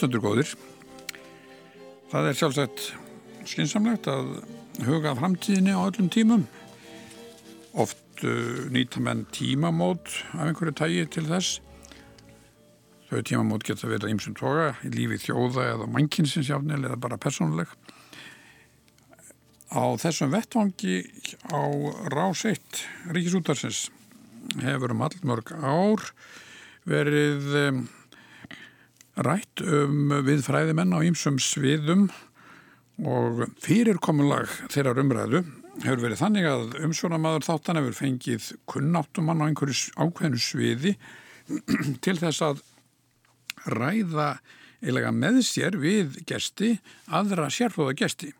Hlustandur góðir. Það er sjálfsagt skinsamlegt að huga framtíðinni á öllum tímum. Oft uh, nýta menn tímamót af einhverju tægi til þess. Þau tímamót geta verið ímsum toga í lífi þjóða eða mannkynnsinsjafnil eða bara persónuleg. Á þessum vettvangi á rás 1 Ríkisútarsins hefur um allmörg ár verið um, rætt um við fræðimenn á ýmsum sviðum og fyrirkomulag þeirra umræðu hefur verið þannig að umsjónamaður þáttan hefur fengið kunnáttumann á einhverju ákveðinu sviði til þess að ræða eiginlega með sér við gesti aðra sérfóða gesti.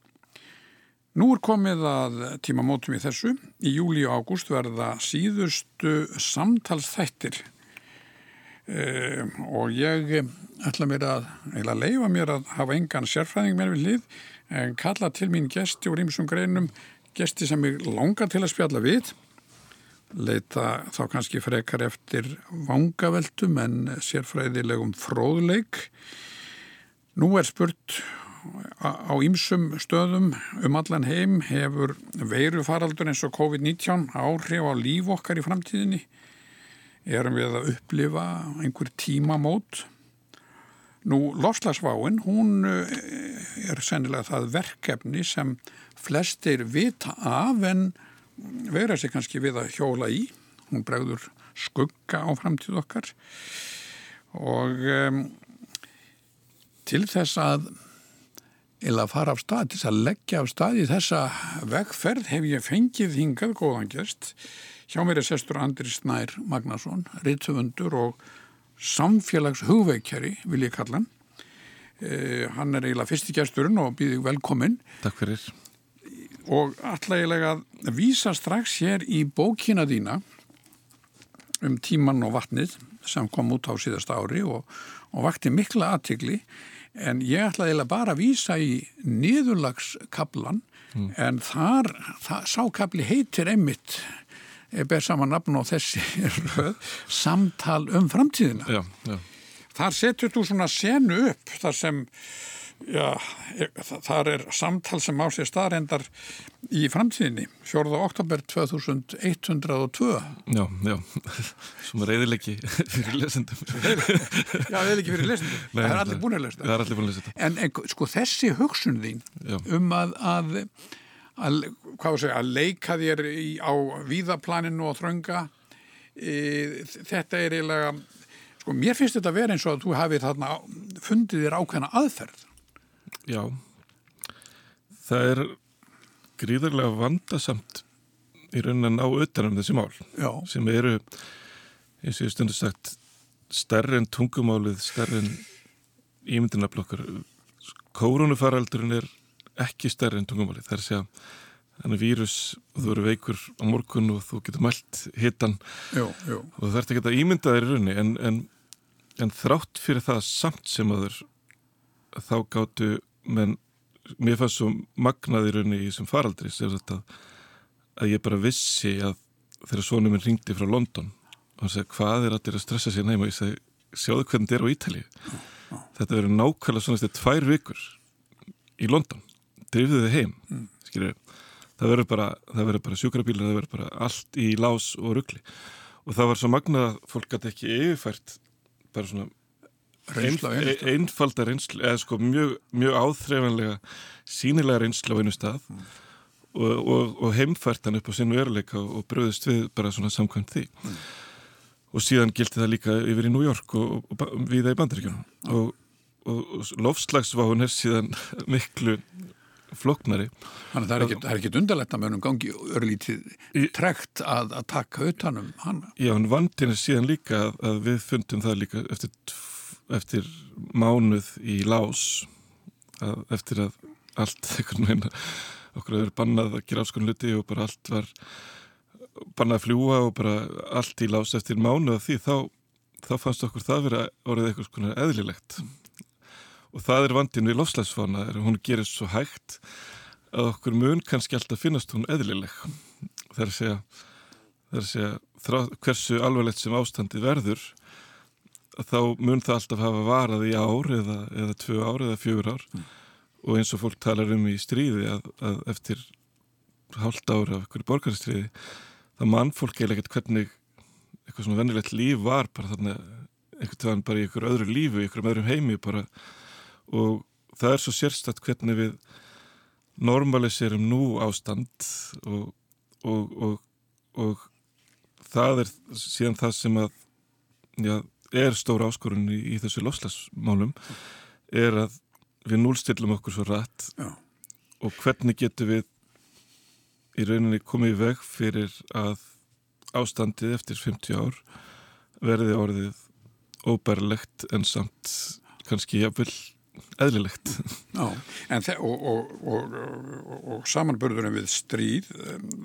Nú er komið að tímamótum í þessu. Í júli og ágúst verða síðustu samtalsþættir Uh, og ég ætla mér að, eða leifa mér að hafa engan sérfræðing mér við hlið en kalla til mín gesti úr ímsum greinum, gesti sem ég longa til að spjalla við. Leita þá kannski frekar eftir vangaveltum en sérfræðilegum fróðleik. Nú er spurt á ímsum stöðum um allan heim hefur veirufaraldur eins og COVID-19 áhrif á líf okkar í framtíðinni erum við að upplifa einhver tímamót. Nú, lofslagsváin, hún eh, er sennilega það verkefni sem flestir vita af en vera sér kannski við að hjóla í. Hún bregður skugga á framtíð okkar og um, til þess að eða fara af stað, til þess að leggja af stað í þessa vegferð hef ég fengið hingað góðan gerst Hjá mér er sestur Andri Snær Magnason, rittöfundur og samfélags hugveikjari, vil ég kalla hann. Eh, hann er eiginlega fyrsti gæsturinn og býðið velkominn. Takk fyrir. Og allægilega að vísa strax hér í bókina þína um tíman og vatnið sem kom út á síðasta ári og, og vakti mikla aðtikli en ég ætlaði bara að vísa í niðurlagskablan mm. en þar, það, sákabli heitir einmitt ber saman nafn og þessi röð, samtal um framtíðina. Já, já. Þar setur þú svona senu upp þar sem, já, þar er samtal sem á sér staðrendar í framtíðinni, 4. oktober 2102. Já, já, sem er reyðilegi fyrir lesendum. já, reyðilegi fyrir lesendum. Nei, það er allir búin að lesa er. En, en sko þessi hugsun þín um að, að að, segja, að leika þér í, á víðaplaninu og þrönga e, þetta er eiginlega sko mér finnst þetta að vera eins og að þú hafið þarna fundið þér ákveðna aðferð. Já. Það er gríðarlega vandasamt í raunin á auðvitaðnum þessi mál Já. sem eru eins og ég stundu sagt stærri en tungumálið, stærri en ímyndinaflokkar kórunufaraldurinn er ekki stærri en tungumálið. Það er að segja þannig vírus og þú eru veikur á morgun og þú getur mælt hittan jú, jú. og það þarf ekki að ímynda þér í raunni en, en, en þrátt fyrir það samt sem að þur þá gáttu menn mér fannst svo magnaði í raunni í þessum faraldri sem þetta að ég bara vissi að þegar svonum minn ringdi frá London og hann segi hvað er allir að stressa sér næma og ég segi sjáðu hvernig þetta er á Ítali þetta verður nákvæmlega svona eftir tvær vikur í London drifðu þið heim mm. það verður bara, bara sjúkrabílar, það verður bara allt í lás og ruggli og það var svo magna að fólk gæti ekki yfirfært bara svona reynsla, ein, einfalda reynslu eða sko mjög, mjög áþreifanlega sínilega reynslu á einu stað mm. og, og, og heimfært hann upp á sinu veruleika og bröðist við bara svona samkvæmt því mm. og síðan gildi það líka yfir í New York og, og við það í bandaríkjunum og og lofslagsváun er síðan miklu floknari. Þannig að það er ekkit, undarlegt að mönum gangi örlítið trekt að, að taka utanum hann. Já, en vandin er síðan líka að, að við fundum það líka eftir, eftir mánuð í lás að eftir að allt einhvern veginn okkur hefur bannað að gera áskonum luti og bara allt var bannað að fljúa og bara allt í lás eftir mánuð því þá, þá fannst okkur það vera orðið eitthvað eðlilegt og það er vandin við lofslagsfána hún gerir svo hægt að okkur mun kannski alltaf finnast hún eðlileg það er að segja, er að segja þrá, hversu alvarlegt sem ástandi verður þá mun það alltaf hafa varað í ár eða, eða tvö ár eða fjögur ár mm. og eins og fólk talar um í stríði að, að eftir hálft ára af einhverju borgarstríði það mann fólk eða ekkert hvernig eitthvað svona vennilegt líf var bara þarna einhvern veginn bara í einhverju öðru lífu, í einhverjum öðrum heimi bara og það er svo sérstatt hvernig við normaliserum nú ástand og, og, og, og það er síðan það sem að já, er stóra áskorun í, í þessu loslasmálum er að við núlstillum okkur svo rætt já. og hvernig getur við í rauninni komið í veg fyrir að ástandið eftir 50 ár verði orðið óbærlegt en samt kannski jafnvel eðlilegt. Já, en og, og, og, og samanbörðunum við stríð,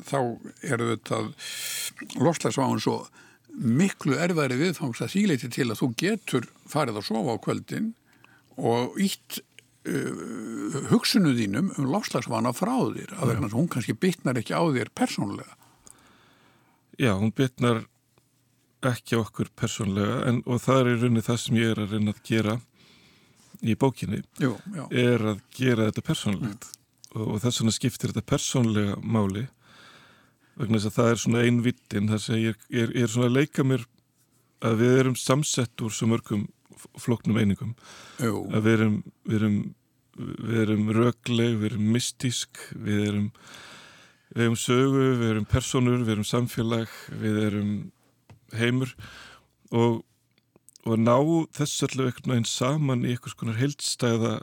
þá eru þetta lofslagsváðun svo miklu erfæri viðfangs að síleiti til að þú getur farið að sofa á kvöldin og ítt uh, hugsunum þínum um lofslagsvána frá þér, að vegna hún kannski bytnar ekki á þér persónulega. Já, hún bytnar ekki okkur persónlega en, og það er í rauninni það sem ég er að reyna að gera í bókinni Jú, er að gera þetta persónlegt mm. og, þess vegna skiptir þetta persónlega máli vegna þess að það er svona einvittin þess að ég, ég er svona að leika mér að við erum samsett úr svo mörgum floknum einingum Jú. að við erum við erum, við erum rögleg, við erum mystísk við erum við erum sögu, við erum personur, við erum samfélag við erum heimur og, og ná þess allir einhvern veginn saman í einhvers konar heildstæða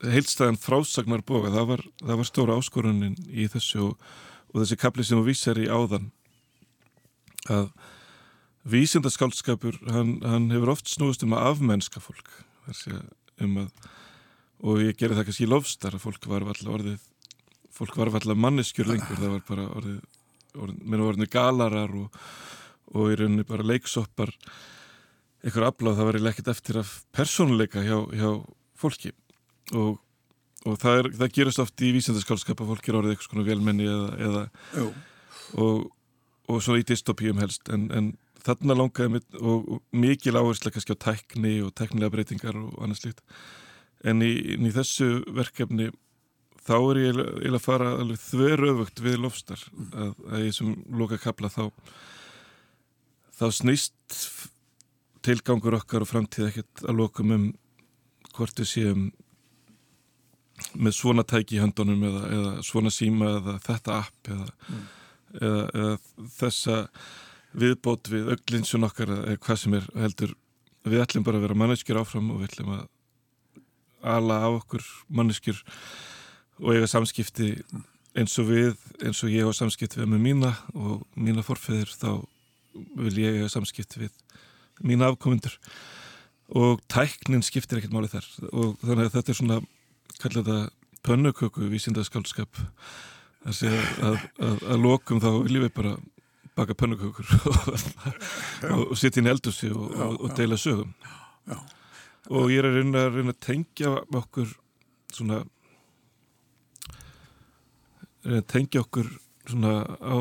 heildstæðan frásagnar boga það var, það var stóra áskorunin í þessu og, og þessi kapli sem þú vísar í áðan. Að vísindaskálskapur hann, hann hefur oft snúist um að afmennska fólk um að, og ég gerir það kannski í lofstar að fólk var alltaf orðið fólk var alltaf manneskjur lengur það var bara orðið, orðið, orðið galarar og og í rauninni bara leiksoppar einhver afláð það verið lekkit eftir af persónuleika hjá, hjá fólki. Og, og það, er, það gerist oft í vísendaskálskap að fólki er orðið eitthvað svona velmenni eða, eða og, og svo í dystopíum helst. En, en þarna langaði mitt og, og mikil áherslu kannski á tækni og teknilega breytingar og annað slíkt. En í, í þessu verkefni þá er ég eiginlega að fara þveröfugt við lofstar. Að, að ég sem loka kapla þá þá snýst tilgangur okkar og framtíð ekkert að lokum um hvort við séum með svona tæki í höndunum eða, eða svona síma eða þetta app eða, mm. eða, eða þessa viðbót við öglinsun okkar eða hvað sem er heldur við ætlum bara að vera manneskjur áfram og við ætlum að ala á okkur manneskjur og eiga samskipti eins og við, eins og ég á samskipti við með mína og mína forfeyðir þá vil ég hafa samskipt við mín afkomundur og tæknin skiptir ekkert máli þar. Og þannig að þetta er svona kalla þetta pönnuköku vísindaskálskap að, að, að, að lokum þá viljum við bara baka pönnukökur og, og sitja inn eldursi og, og, og deila sögum. Já. og ég er að reyna að, reyna að tengja okkur svona reyna að tengja okkur svona á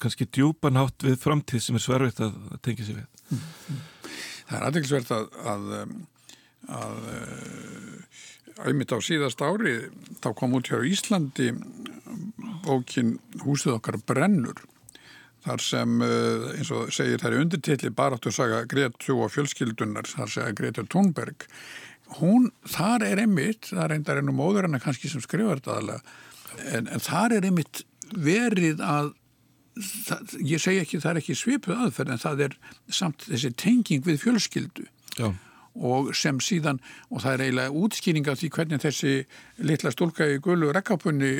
kannski djúpan hátt við framtíð sem er sverfitt að, að tengja sér við. Það er aðeinsvert að, að, að auðvitað á síðast ári þá kom út hjá Íslandi bókin Húsið okkar brennur þar sem eins og segir þær undirtilli baráttu saga Gretu og fjölskyldunar þar segja Greta Thunberg hún, þar er einmitt það einnig ennum móður en kannski sem skrifar þetta aðalega en, en þar er einmitt verið að það, ég segi ekki það er ekki svipuð aðferð en það er samt þessi tenging við fjölskyldu. Já. og sem síðan og það er eiginlega útskýring af því hvernig þessi litla stúlka í gullu rekkapunni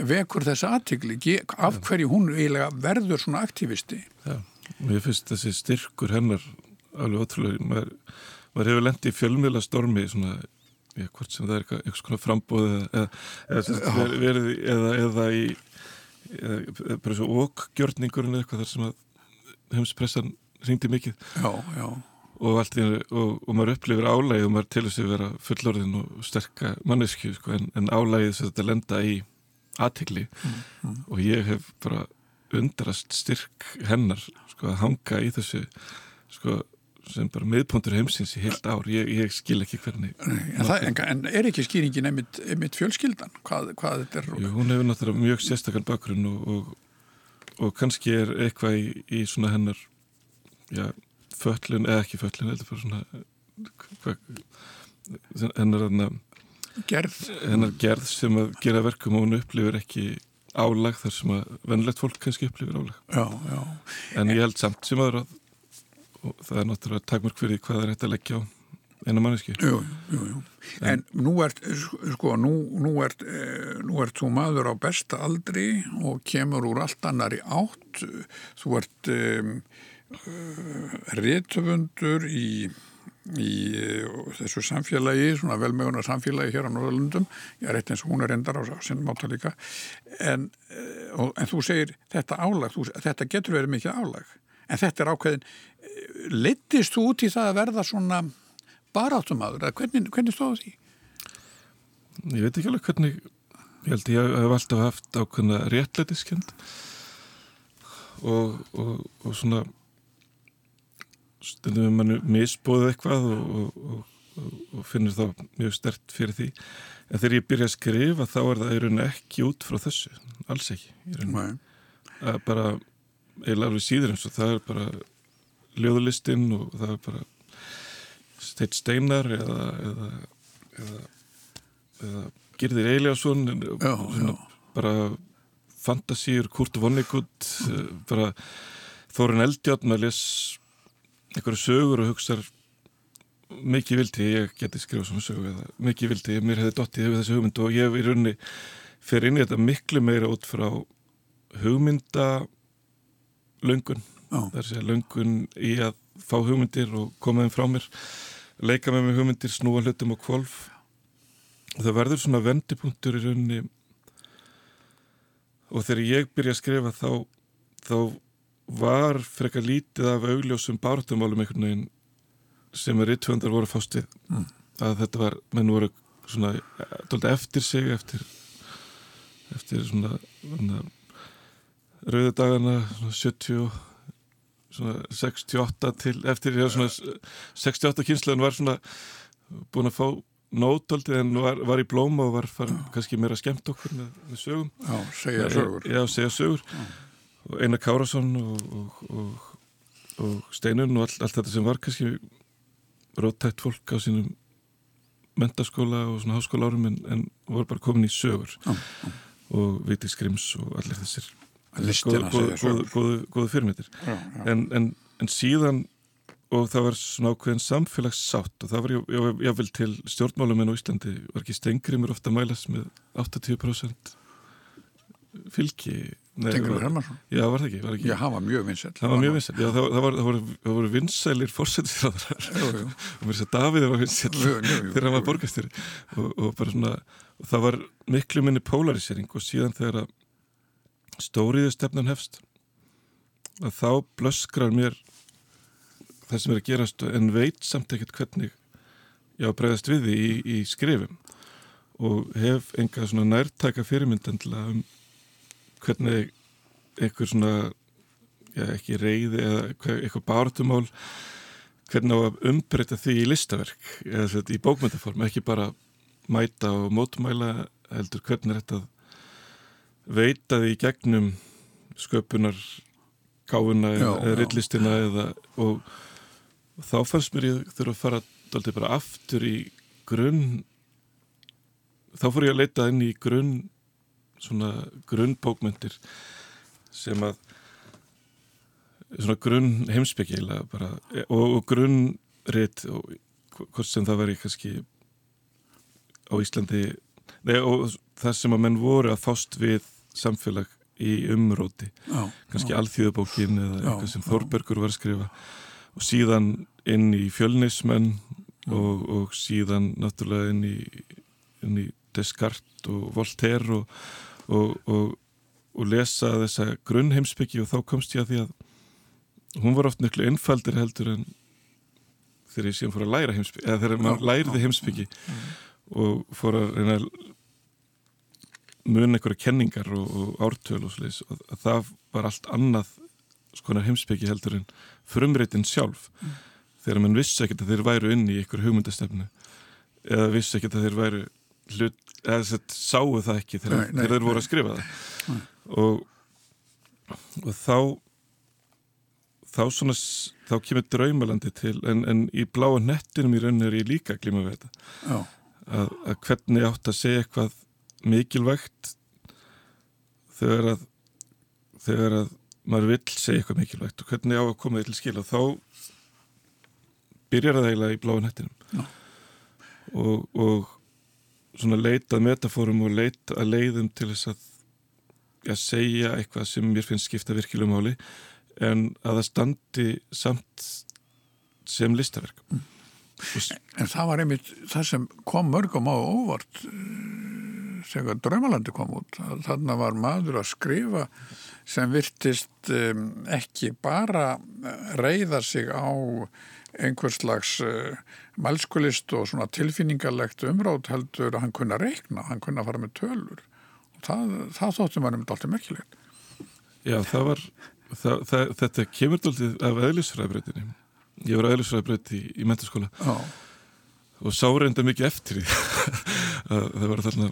vekur þessa aðtigli af hverju hún eiginlega verður svona aktivisti. Já, mér finnst þessi styrkur hennar alveg ótrúlega maður, maður hefur lendið í fjölmiðla stormi svona hvort sem það er eitthvað, eitthvað svona frambóð eða, eða, eða, eða, eða bara svo okkgjörningurinn eitthvað þar sem að heimspressan ringdi mikið já, já. Og, allir, og, og maður upplifir álægi og maður til þess að vera fullorðin og sterka mannesku sko, en, en álægið þess að þetta lenda í aðtegli mm, mm. og ég hef bara undrast styrk hennar sko, að hanga í þessu sko, sem bara miðpuntur heimsins í heilt ár, ég, ég skil ekki hvernig En, það, en, en er ekki skýringin einmitt, einmitt fjölskyldan? Hvað, hvað þetta er? Jú, hún hefur náttúrulega mjög sérstakann bakgrunn og, og, og kannski er eitthvað í, í svona hennar já, föllin, eða ekki föllin eða bara svona hva, hennar gerð. hennar gerð sem að gera verkum og hún upplifir ekki álag þar sem að vennlegt fólk kannski upplifir álag Já, já. en ég held samt sem aður að og það er náttúrulega takmörk fyrir hvað það er hægt að leggja á eina manneski Jú, jú, jú. En nú ert, sko, nú, nú ert, eh, nú ert þú maður á besta aldri og kemur úr allt annari átt. Þú ert uh, réttöfundur í, í uh, þessu samfélagi, svona velmeguna samfélagi hér á Norðalundum. Ég er eitt eins og hún er endar á sinnum átta líka. En, og, en þú segir þetta álag, þú, þetta getur verið mikið álag. En þetta er ákveðin, leittist þú út í það að verða svona baráttumadur, eða hvernig, hvernig stóðu því? Ég veit ekki alveg hvernig ég held ég hef alltaf haft ákveðna réttlætiskend og, og, og svona stundum við mannu misbóðið eitthvað og, og finnir þá mjög stert fyrir því. En þegar ég byrja að skrifa þá er það ekki út frá þessu alls ekki bara eiginlega alveg síður eins og það er bara ljóðlistinn og það er bara Steit Steinar eða, eða, eða, eða Girðir Eiljáson bara fantasýr, Kurt Vonnegut bara Þórin Eldjátt maður les einhverju sögur og hugsa mikið vildi ég geti skrifað svona sögu eða mikið vildi ég mér hefði dottið yfir þessu hugmyndu og ég í rauninni fer inn í þetta miklu meira út frá hugmynda að segja löngun í að fá hugmyndir og koma þeim frá mér leika með mig hugmyndir, snúa hlutum og kvolf og það verður svona vendipunktur í rauninni. Og þegar ég byrja að skrifa þá, þá var frekar lítið af augljósum bártumálum einhvern veginn sem er yttvöndar voru fást við. Mm. að þetta var, menn voru svona eftir sig eftir eftir svona, svona rauðadagana 70 svona 68 til eftir já, svona 68 kynsluðin var svona búin að fá nótaldið en var, var í blóma og var farin, kannski meira skemmt okkur með, með sögum. Já, segja sögur. Já, segja sögur. Já. og Einar Kárasson og, og, og, og Steinun og all, allt þetta sem var kannski róttætt fólk á sínum mentaskóla og svona háskóla árum en, en voru bara komin í sögur. Já. og Viti Skrims og allir þessir listina góðu fyrirmyndir. En, en, en síðan og það var svona ákveðin samfélagssátt og það var jáfnvel til stjórnmáluminn á Íslandi var ekki stengrimur ofta mælas með 80% fylgi. Stengrimur Hermansson? Já, var það ekki, var ekki. Já, hann var mjög vinsæl Það var mjög vinsæl, já, það, það, var, það voru, voru vinsælir fórsetisráðar og mér að Davíð var vinsæl þegar hann var borgastjóri og, og bara svona, og það var miklu minni polarisering og síðan þegar að stóriðu stefnan hefst. Að þá blöskrar mér það sem er að gerast en veit samt ekkert hvernig ég á að bregðast við því í, í skrifum. Og hef enga svona nærtæka fyrirmyndandla um hvernig einhver svona já, ekki reyði eða eitthvað bártumál hvernig á að umbreyta því í listaverk eða í bókmyndaform, ekki bara mæta og mótumæla heldur hvernig er þetta veitaði í gegnum sköpunar gáfuna eða rillistina eða og, þá fannst mér ég þurfa að fara alltaf bara aftur í grunn þá fór ég að leita inn í grunn svona grunnbókmyndir sem að svona grunn heimsbyggila bara og, og grunnrit og hvort sem það veri kannski á Íslandi Nei, og það sem að menn voru að fást við samfélag í umróti. Já, kannski alþjóðabókin eða eitthvað sem Þorbergur var að skrifa. Og síðan inn í fjölnismenn og, og síðan náttúrulega inn í, inn í Descartes og Voltaire og, og, og lesa þessa grunnheimsbyggi og þá komst ég að því að hún var oft miklu einfaldir heldur en þegar ég síðan fór að læra heimsbyggi eða þegar maður læriði heimsbyggi og fór að reyna að mun einhverja kenningar og, og ártöl og sliðis og það var allt annað skonar heimsbyggi heldur en frumreitin sjálf. Mm. þegar mann vissi ekkert að þeir væru inn í ykkur hugmyndastefnu eða vissi ekkert að þeir væru hlut, eða þess að sáu það ekki þegar, Nei, nei, þegar þeir voru nei. að skrifa það. Og, og þá þá svona þá kemur draumalandi til en, en í bláa nettinum í rauninni er ég líka glíma við þetta. Að, að hvernig átt að segja eitthvað mikilvægt þegar að þegar að maður vill segja eitthvað mikilvægt og hvernig á að koma því til skil og þá byrjar það eiginlega í Já. og, og svona leitað metafórum og leitað leiðum til þess að, að segja eitthvað sem mér finnst skipta virkilega máli en að það standi samt sem listaverk Mm. s- en það var einmitt það sem kom mörgum á óvart eh, þegar Draumalandi kom út að þarna var maður að skrifa sem virtist um, ekki bara eh, reyða sig á einhvers slags uh, mælskulist og svona tilfinningarlegt umrátt heldur að hann kunna reikna, hann kunna fara með tölur og það, það þótti mann um alltaf merkilegt. Já, það var, það, það, þetta kemur dálítið af eðlisfræðabreytinni. Ég var eðlisfræðabreyt í, í mentaskóla Já, og sá reynda mikið eftir því. að það var þarna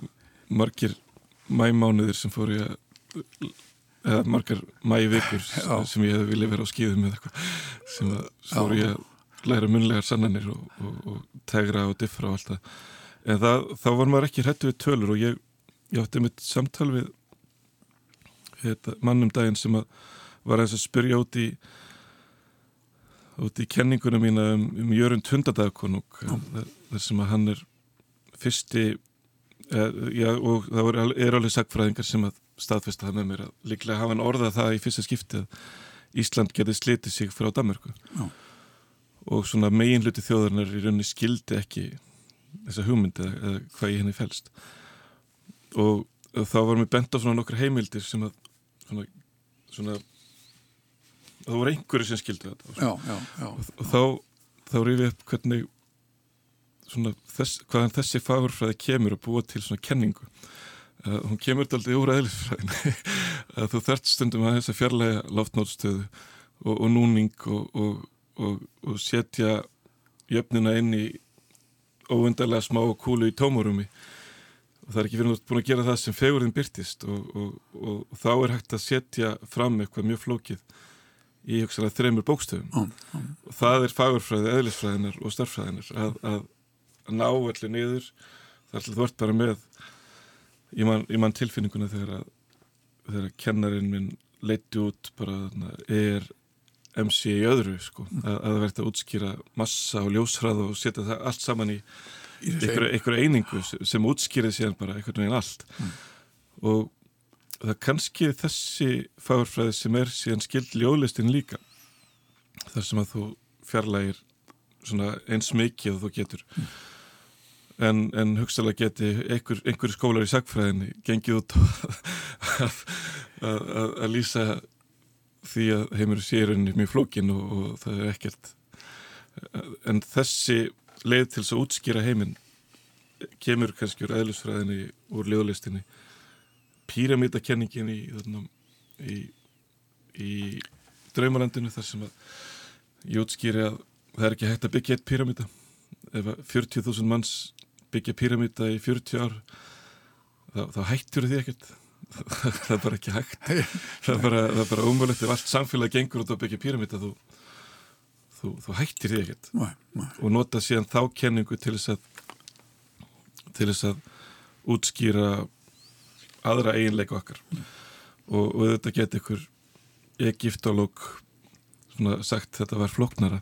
margir mæmánuðir sem fór ég að, eða margar mævikur sem ég hefði viljað vera á skýðum með eitthvað, sem fór ég að læra munlegar sannanir og, og, og tegra og diffra og allt það. En það, þá var maður ekki hrættu við tölur og ég, ég átti mitt samtal við þetta, mannum daginn sem að var aðeins að spyrja út í út í kenninguna mína um, um Jörund Hundadagkonung þar sem að hann er fyrsti já, og það voru, al- er alveg sagfræðingar sem að staðfesta það með mér að líklega hafa hann orðað það í fyrsta skipti að Ísland getið slitið sig frá Danmörku Já. og svona megin hluti þjóðarinnar í rauninni skildi ekki þessa hugmyndi eða, hvað í henni felst og, þá var mér bent á svona nokkur heimildir sem að svona, svona það voru einhverju sem skildi þetta og, já, já, já. og, þá þá rifið upp hvernig svona þess, hvaðan þessi fagurfræði kemur að búa til svona kenningu. Uh, hún kemur aldrei úr eðlisfræðin að þú þarft stundum að þess að fjarlæga loftnótstöðu og, og núning og, og, og, og setja jöfnina inn í óundarlega smá kúlu í tómurumi og það er ekki verið búin að gera það sem fegurðin byrtist og, og, og, og þá er hægt að setja fram eitthvað mjög flókið í hugsanlega þreymur bókstöfum Já, já. og það er fagurfræði, eðlisfræðinar og starffræðinar að, að, að ná allir niður þar til þú ert bara með ég man, ég man tilfinninguna þegar að þegar að kennarinn minn leiti út bara er MC í öðru sko, að, að það verði að útskýra massa og ljóshrað og setja það allt saman í einhverju, einingu sem, útskýrið síðan bara einhvern veginn allt. Og það er kannski þessi fagurfræði sem er síðan skild ljóðlistin líka þar sem að þú fjarlægir svona eins mikið og þú getur en, en hugsalega geti einhver, einhver skólar í sagfræðinni gengið út að, lýsa því að heimur sérunni mjög flókin og, og það er ekkert en þessi leið til þess að útskýra heiminn kemur kannski úr eðlusfræðinni úr liðlistinni píramítakenningin í, í, í draumalandinu þar sem að ég útskýri að það er ekki hægt að byggja eitt píramíta ef að 40.000 manns byggja píramíta í 40 ár þá, þá hættur því ekkert. Það er bara ekki hægt. Það er bara, bara umvöldið ef allt samfélag gengur út að byggja píramíta þú, þú, þú hættir því ekkert. Nei, nei. og nota síðan þá kenningu til þess að til þess að útskýra aðra eiginleika okkar. Og, og þetta geti ykkur egyptológ svona sagt þetta var flóknara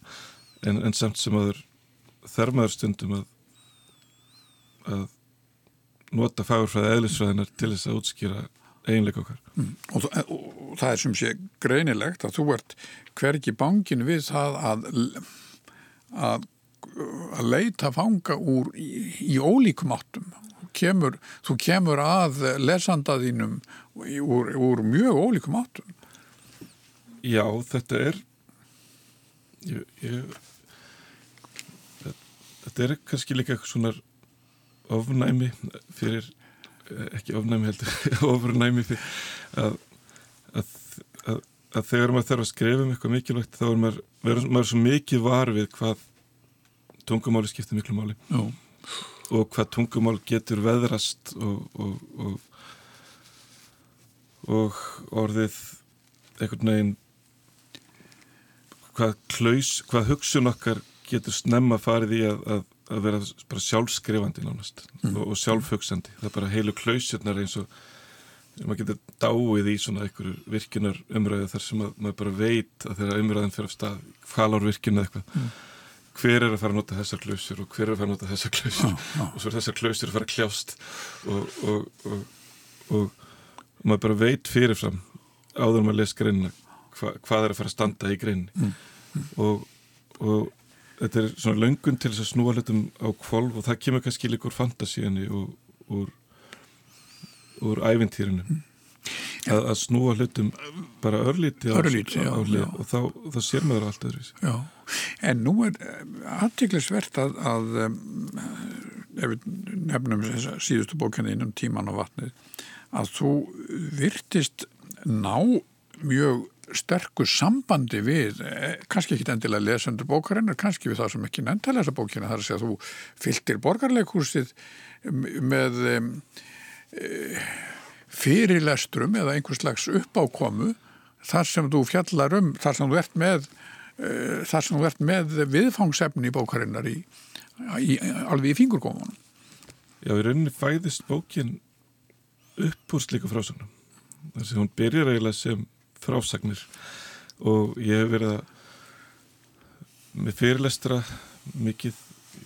en, en samt sem aður þermaður stundum að að nota fagurfræði eðlisfræðinar til þess að útskýra eiginleika okkar. Og, og, og það er sem sé greinilegt að þú ert hvergi bangin við það að, að, að leita fanga úr í, í ólíkum áttum. Kemur, þú kemur að lesandaðínum úr, úr mjög ólíkum áttum. Já, þetta er ég, ég þetta er kannski líka eitthvað svona ofnæmi fyrir ekki ofnæmi heldur ofurnæmi fyrir að, að, að að þegar maður þarf að skrifa um eitthvað mikilvægt þá er maður, maður, maður svo mikið var við hvað tungumáli skiptir miklu máli Já. og hvað tungumál getur veðrast og, og, og, og orðið einhvern veginn hvað klaus, hvað hugsun okkar getur snemma farið í að, að, vera bara sjálfskrifandi nánast Mm. og, og sjálfhugsandi. Það er bara heilu klausjurnar eins og maður getur dáið í svona einhverju virkinar umræðu þar sem að, maður bara veit að þeirra umræðin fyrir af stað, hvalár virkinu eða eitthvað. Mm. Hver er að fara að nota þessar klausjur og hver er að fara að nota þessar klausjur Já, já. og svo er þessar klausjur að fara að kljást og, og, og, og maður bara veit fyrirfram áður maður les greinina hva, hvað er að fara að standa í greinni Mm. og, og þetta er svona löngun til þess að snúa hlutum á kvolv og það kemur kannski líka úr fantasíunni og úr, úr ævintýrinu. Að, að snúa hlutum bara örlíti á, Örlítið, já, á já. og þá, þá sér maður allt Já, en nú er aðtiklisvert að, að ef við nefnum síðustu bókina innum tíman og vatnið að þú virtist ná mjög sterkur sambandi við, eh, kannski ekki endilega lesendur bókarinnar, kannski við það sem ekki nefnt að lesa bókina, þar að segja að þú fylltir borgarleikúsið með um, fyrirlestrum eða einhvers slags uppákomu þar sem þú fjallar um, þar sem þú ert með uh, þú ert með viðfangsefni í bókarinnar í, í, alveg í fingurgómanum. Já, í rauninni fæðist bókin upp úr slíku frásagnum þar sem hún byrjar eiginlega sem frásagnir. Og ég hef verið að með fyrirlestra mikið,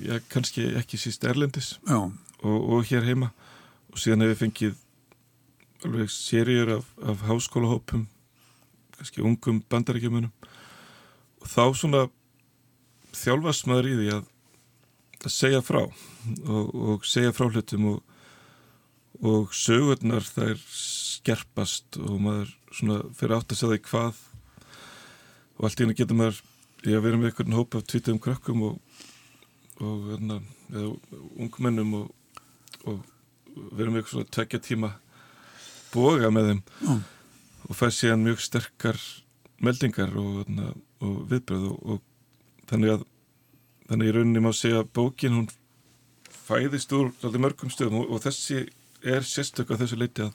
já, kannski ekki síst erlendis. Og, og hér heima. Og síðan hef ég fengið alveg seríur af, af háskólahópum kannski ungum bandaríkjumunum og þá svona þjálfast maður í því að, að segja frá og, og segja frá hlutum og, og sögurnar þær skerpast og maður svona fyrir átt að segja því hvað og allt í henni getur maður ég að vera með einhvern hóp af tvítum krökkum og, og hérna, eða ungmennum og, og vera með eitthvað svona tvekja tíma boga með þeim Já. og fæ síðan mjög sterkar meldingar og, hérna, og viðbröð og, og þannig að þannig í rauninni má segja að bókin hún fæðist úr svolítið mörgum stöðum og, og þessi er sérstök á þessu leiti að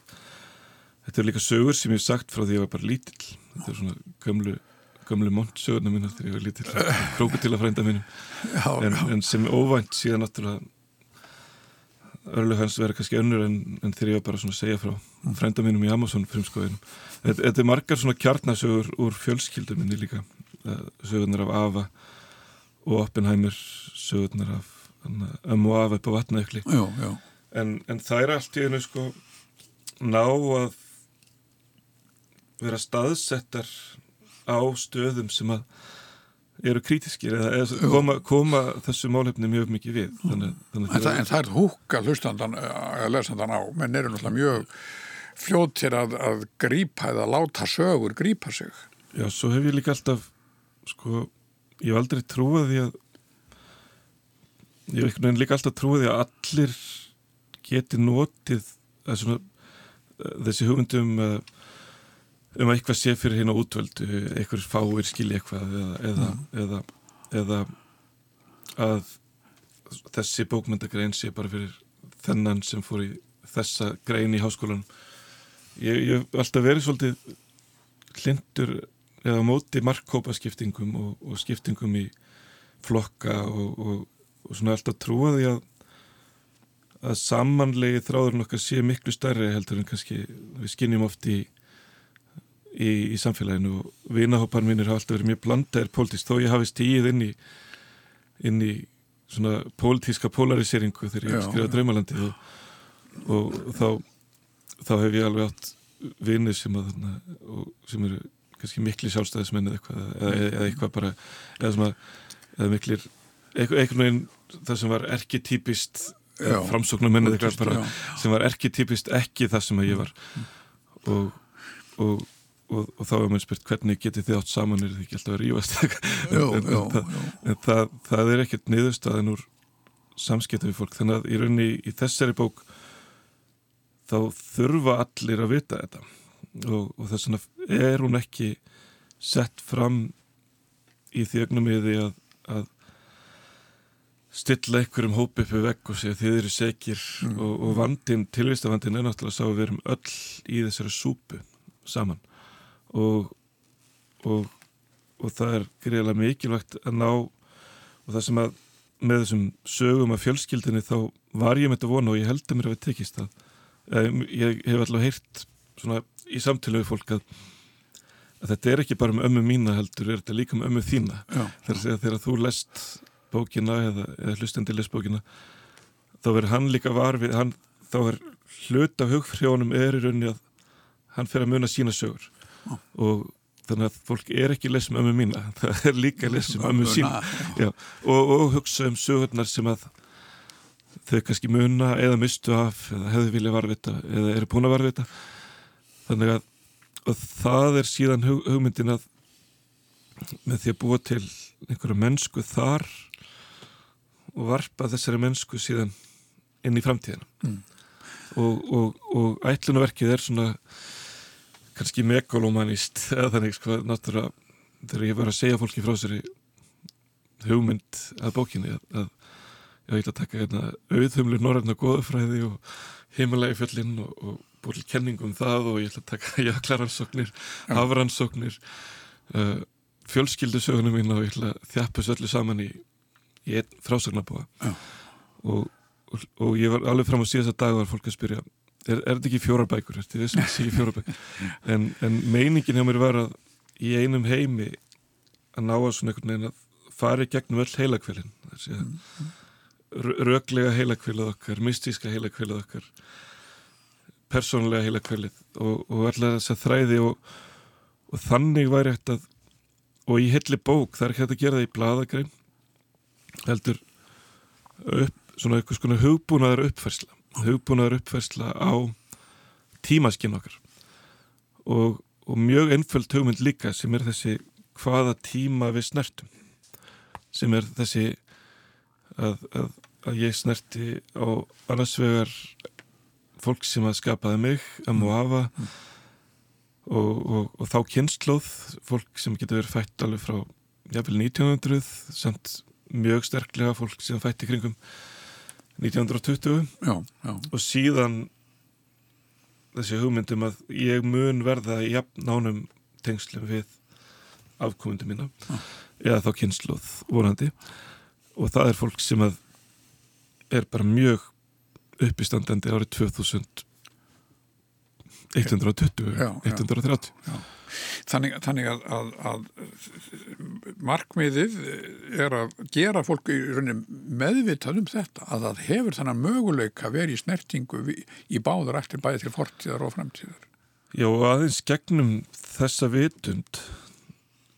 þetta er líka sögur sem ég hef sagt frá því að ég var bara lítill. Þetta er svona gömlu gömlu montsögurna mínar þegar ég var lítill. Krókutilafrænda mínum. Já, en, já. en sem óvænt síðan náttúrulega örlug hans verið kannski önnur en, en þegar ég var bara svona að segja frá frænda mínum í Amazon frumskoðinum þetta, þetta er margar svona kjarnasögur úr fjölskyldum minni líka. Eh, sögurnar af Ava og Oppenheimer sögurnar af ömmu Ava upp á vatnaukli en, en það er allt í einu sko ná að vera staðsettar á stöðum sem að eru krítiskir eða, eða koma, koma þessu málefni mjög mikið við. Þannig, þannig En, það, en það er húka hlustandan að lesandan á, menn eru náttúrulega mjög fljóttir að, að grípa eða láta sögur grípa sig. Já, svo hef ég líka alltaf sko, ég hef aldrei trúið því að ég hef einhvern veginn líka alltaf trúið því að allir geti notið að svona, eh, þessi hugmyndum uh, um að eitthvað sé fyrir hérna útvöldu eitthvað fáir skilja eitthvað eða, eða, eða, eða að þessi bókmyndagrein sé bara fyrir þennan sem fór í þessa grein í háskólanum. Ég, hef alltaf verið svolítið hlindur eða móti markkópaskiptingum og, og skiptingum í flokka og, og, og svona alltaf trúa því að að samanlegi þráðurinn okkar sé miklu stærri heldur en kannski við skinnjum oft í, í, í samfélaginu og vinahópar mínir hafa alltaf verið mjög blandaðir pólitísk þó ég hafi stíð inn í inn í svona pólitíska polariseringu þegar ég Já, skrifa já. draumalandi og, og, og þá þá hef ég alveg átt vinni sem sem eru kannski mikli sjálfstæðismenn eða eitthvað eða, eða, eitthvað bara eða, svona, eða miklir einhvern veginn það sem var eða eitthvað bara Já. sem var erkitypist ekki það sem að ég var og, og, og, og þá er maður spurt hvernig getið þið átt saman? Er þið ekki alltaf að rífast? En, en, en, það, það, er ekkert niðurstaðin úr samskipta við fólk. Þannig að í rauninni í þessari bók þá þurfa allir að vita þetta. Og, og þess vegna er hún ekki sett fram í því ögnum í því að, að stilla einhverjum hópi upp við vegg og segja þið eru segir mm. og, og vandin, tilvistafandin er náttúrulega sá að við erum öll í þessari súpu saman og, og, og það er greiðilega mikilvægt að ná og það sem að með þessum sögum af fjölskyldinni þá var ég með þetta vona og ég held að mér við tekist það. Ég hef alltaf heyrt svona í samtölu við fólk að, að þetta er ekki bara um ömmu mína heldur, er þetta líka um ömmu þína. Segja þegar þú lest bókina eða, eða hlustandi les bókina þá verður hann líka varfið hann, þá er hlut af hugfrjónum er í rauninni að hann fer að muna sína sögur. Og þannig að fólk er ekki lesum ömmu mína það er líka lesum ömmu sína. Já, og, og hugsa um sögurnar sem að þau kannski muna eða mistu af eða hefðu vilja varvita eða eru búin að varvita þannig að það er síðan hug, hugmyndin að með því að búa til einhverja mennsku þar og varpa þessari mennsku síðan inn í framtíðina. Mm. og, og, og ætlunverkið er svona kannski megalomanist eða þannig sko náttúrulega þegar ég var að segja fólki frá sér hugmynd að bókinni að, að ég ætla að taka hérna auðhumlu norræna góðufræði og heimilegi fjöllinn og, og búið kenningum það og ég ætla að taka jaklaransóknir, afransóknir uh, fjölskyldusögunum mín og ég ætla að þjappa svo öllu saman í í einn frásagnarbúa og, og, og ég var alveg fram á síðast að dag var fólk að spyrja er, er þetta ekki fjórar bækur? Er þetta ekki fjórar bækur? en, en meiningin hjá mér var að í einum heimi að ná að svona einhvern veginn að fara í gegnum öll heilakvelin röglega heilakvelið okkar mystíska heilakvelið okkar persónlega heilakvelið og, og allar þess að þræði og þannig væri þetta og í hilli bók það er ekki hægt að gera það í bladagrein heldur upp, svona eitthvað svona hugbúnaðar uppfærsla hugbúnaðar uppfærsla á tímaskinn okkar og, og mjög einföld hugmynd líka sem er þessi hvaða tíma við snertum sem er þessi að, að, að ég snerti á annars vegar fólk sem að skapaði mig að mú hafa mm. og, og, og þá kynnslóð fólk sem getur verið fætt alveg frá jafnvel 1900 samt mjög sterklega fólk sem fætti kringum 1920 já, já. og síðan þessi hugmyndum að ég mun verða í nánum tengslum við afkomundum mína já. eða þá kynsluð vorandi og það er fólk sem að er bara mjög uppistandandi árið 2000 120 130 Þannig, þannig að, að, að markmiðið er að gera fólk í raunin meðvitað um þetta að það hefur þannig möguleika að vera í snertingu í báður eftir bæði til fortíðar og framtíðar. Já og aðeins gegnum þessa vitund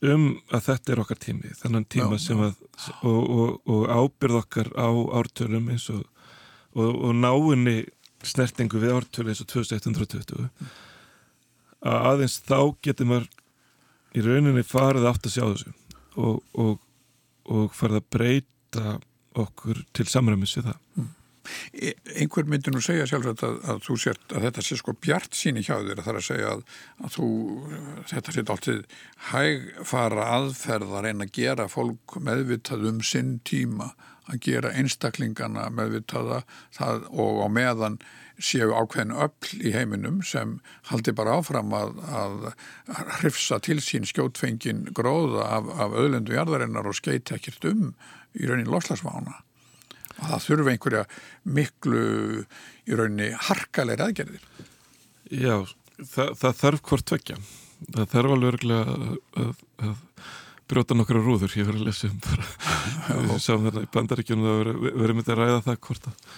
um að þetta er okkar tími, þannig tíma já, sem að og, og, og ábyrð okkar á ártölum eins og, og náinni snertingu við ártölu eins og 2120 að aðeins þá getur maður í rauninni farið aftur að sjá þessu og, og, og farið að breyta okkur til samræmis við það mm. Einhver myndir nú segja sjálfsagt að, að þú sért að þetta sé sko bjart síni hjá þér að það er að segja að, að þú, þetta sé alltaf hægfara aðferð að reyna að gera fólk meðvitað um sinn tíma að gera einstaklingana meðvitaða það, og á meðan séu ákveðin öll í heiminum sem haldi bara áfram að, að hrifsa til sín skjótfengin gróða af, af öðlendu jarðarinnar og skeit ekkert um í raunin loslagsvána og það þurfa einhverja miklu í raunin harkalegri aðgerðir. Já, það, það þarf hvort vekja það þarf alveg örgulega að, að, að brjóta nokkru rúður. Ég verði að lesa um bara sá þarna í bandaríkjunum það verið myndið að ræða það hvort að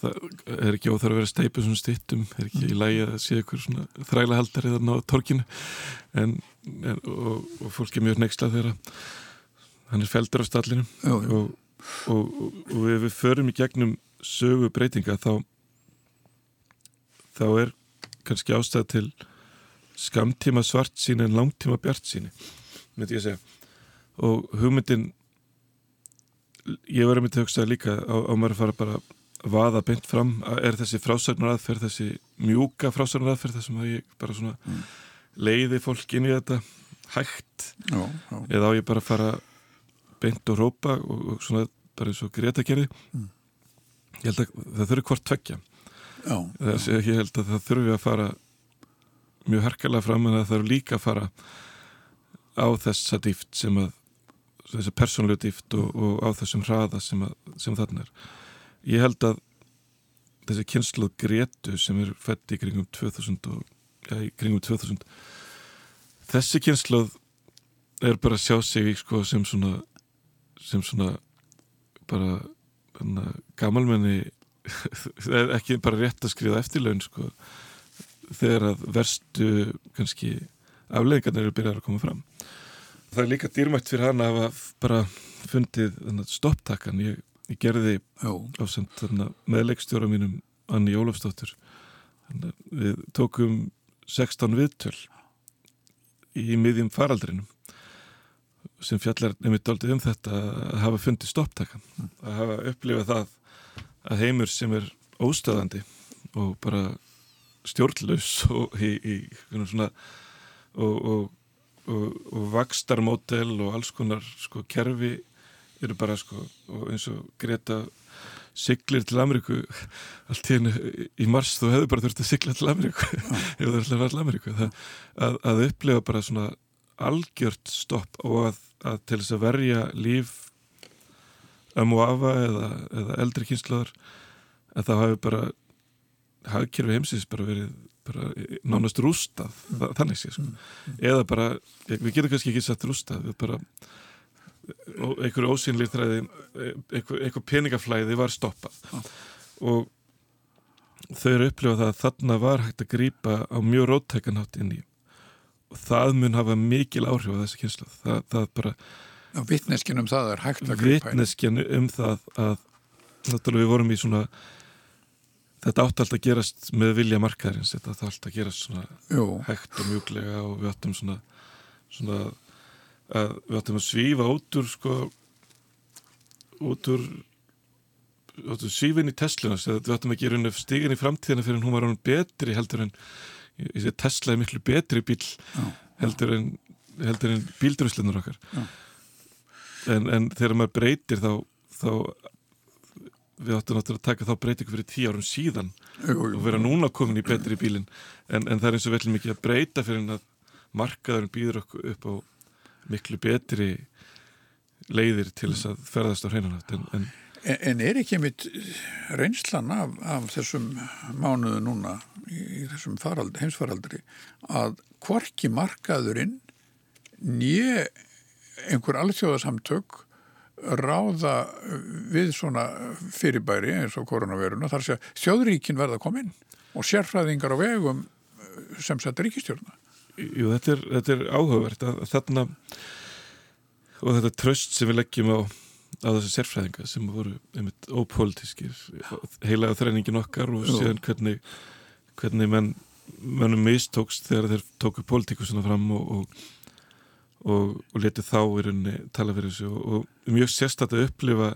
það er ekki óþar að vera steipið svona stittum, er ekki í lægi að sé ykkur svona þræla haldari þarna á torkinu en, en og, og fólk er mjög nexlað þegar hann er feldur á stallinu og, og, og ef við förum í gegnum sögu breytinga þá þá er kannski ástæð til skamtíma svart sín en langtíma bjart síni myndi ég segja og hugmyndin ég var að mynda að hugsa líka á, á maður að fara bara vaða beint fram er þessi frásagnar aðferð þessi mjúka frásagnar aðferð þessum að ég bara svona mm. leiði fólk inn í þetta hægt já, já. eða á ég bara fara beint og rópa og, og svona bara eins og Greta gerði mm. ég held að það þurfi hvort tveggja þess að ég held að það þurfi að fara mjög herkala fram en það þarf líka að fara á þessa dýft sem að þessi persónlega dýft og, og á þessum hraða sem, að, sem þarna er. Ég held að þessi kynsluð Gretu sem er fætt í kringum 2000 og, ja, í kringum 2000 þessi kynsluð er bara að sjá sig sko, sem svona sem svona bara gamalmenni það er ekki bara rétt að skrifa eftirlaun sko, þegar að verstu kannski afleðingarnir eru byrjað að koma fram. Það er líka dýrmætt fyrir hann að hafa bara fundið stopptakkan ég Ég gerði á samt meðleikstjóra mínum Anni Jólafsdóttur við tókum 16 viðtöl í miðjum faraldrinum sem fjallar nefnit aldrei um þetta að hafa fundið stopptakan. Mm. að hafa upplifað það að heimur sem er óstöðandi og bara stjórnlaus og í, í svona og, og, og, og vakstarmótel og alls konar sko kerfi eru bara sko eins og Greta siglir til Ameríku allt í hennu í mars þú hefur bara þurft að sigla til Ameríku ef þú þurft að vera til Ameríku. Að, að upplefa bara svona algjört stopp og að, að til þess að verja líf um og afa eða, eða eldri kynslaður að það hafi bara hafkjörfi heimsins bara verið bara nánast rústað mm. þannig sé sko. mm. eða bara, við getum kannski ekki sett rústað við bara einhverju ósynlið þræði einhver, einhver peningaflæði var stoppað ah. og þau eru upplifað að þarna var hægt að grýpa á mjög róttækanátt inn í og það mun hafa mikil áhrif á þessu kynslu það, það bara Vittneskjan um það er hægt að grýpa Vittneskjan um það að náttúrulega við vorum í svona þetta átti alltaf að gerast með vilja markaðarins þetta átti alltaf að gerast svona Jú. hægt og mjúglega og við áttum svona svona að við ættum að svífa út úr sko út úr, út úr svífin í Tesla við ættum að gera stígan í framtíðina fyrir hún var hann betri heldur en ég sé Tesla er miklu betri bíl heldur en, en bíldröðslunar okkar. En, en þegar maður breytir þá, þá við áttum náttúrulega að taka þá breytingu fyrir tíu árum síðan jú, jú, og vera núna komin í betri bílin en, en það er eins og vel mikið að breyta fyrir en að markaðurinn býður upp á miklu betri leiðir til þess að ferðast á hreinanat en, en, en er ekki mitt reynslan af, af þessum mánuðu núna í, í þessum farald, heimsfaraldri að hvorki markaðurinn nýje einhver alþjóðasamtök ráða við svona fyrirbæri eins og koronaviruna þar sé að þjóðríkin verða að koma inn og sérfræðingar á vegum sem setja ríkistjórna Jú, þetta er, þetta er áhugavert að þarna og þetta tröst sem við leggjum á, á þessu sérfræðinga sem voru einmitt ópolítiskir heilaða þræningin okkar og síðan hvernig, hvernig menn mennum mistókst þegar þeir tóku pólitíkusuna fram og, og, og, og letið þá í rauninni tala fyrir þessu og mjög sérstatt að upplifa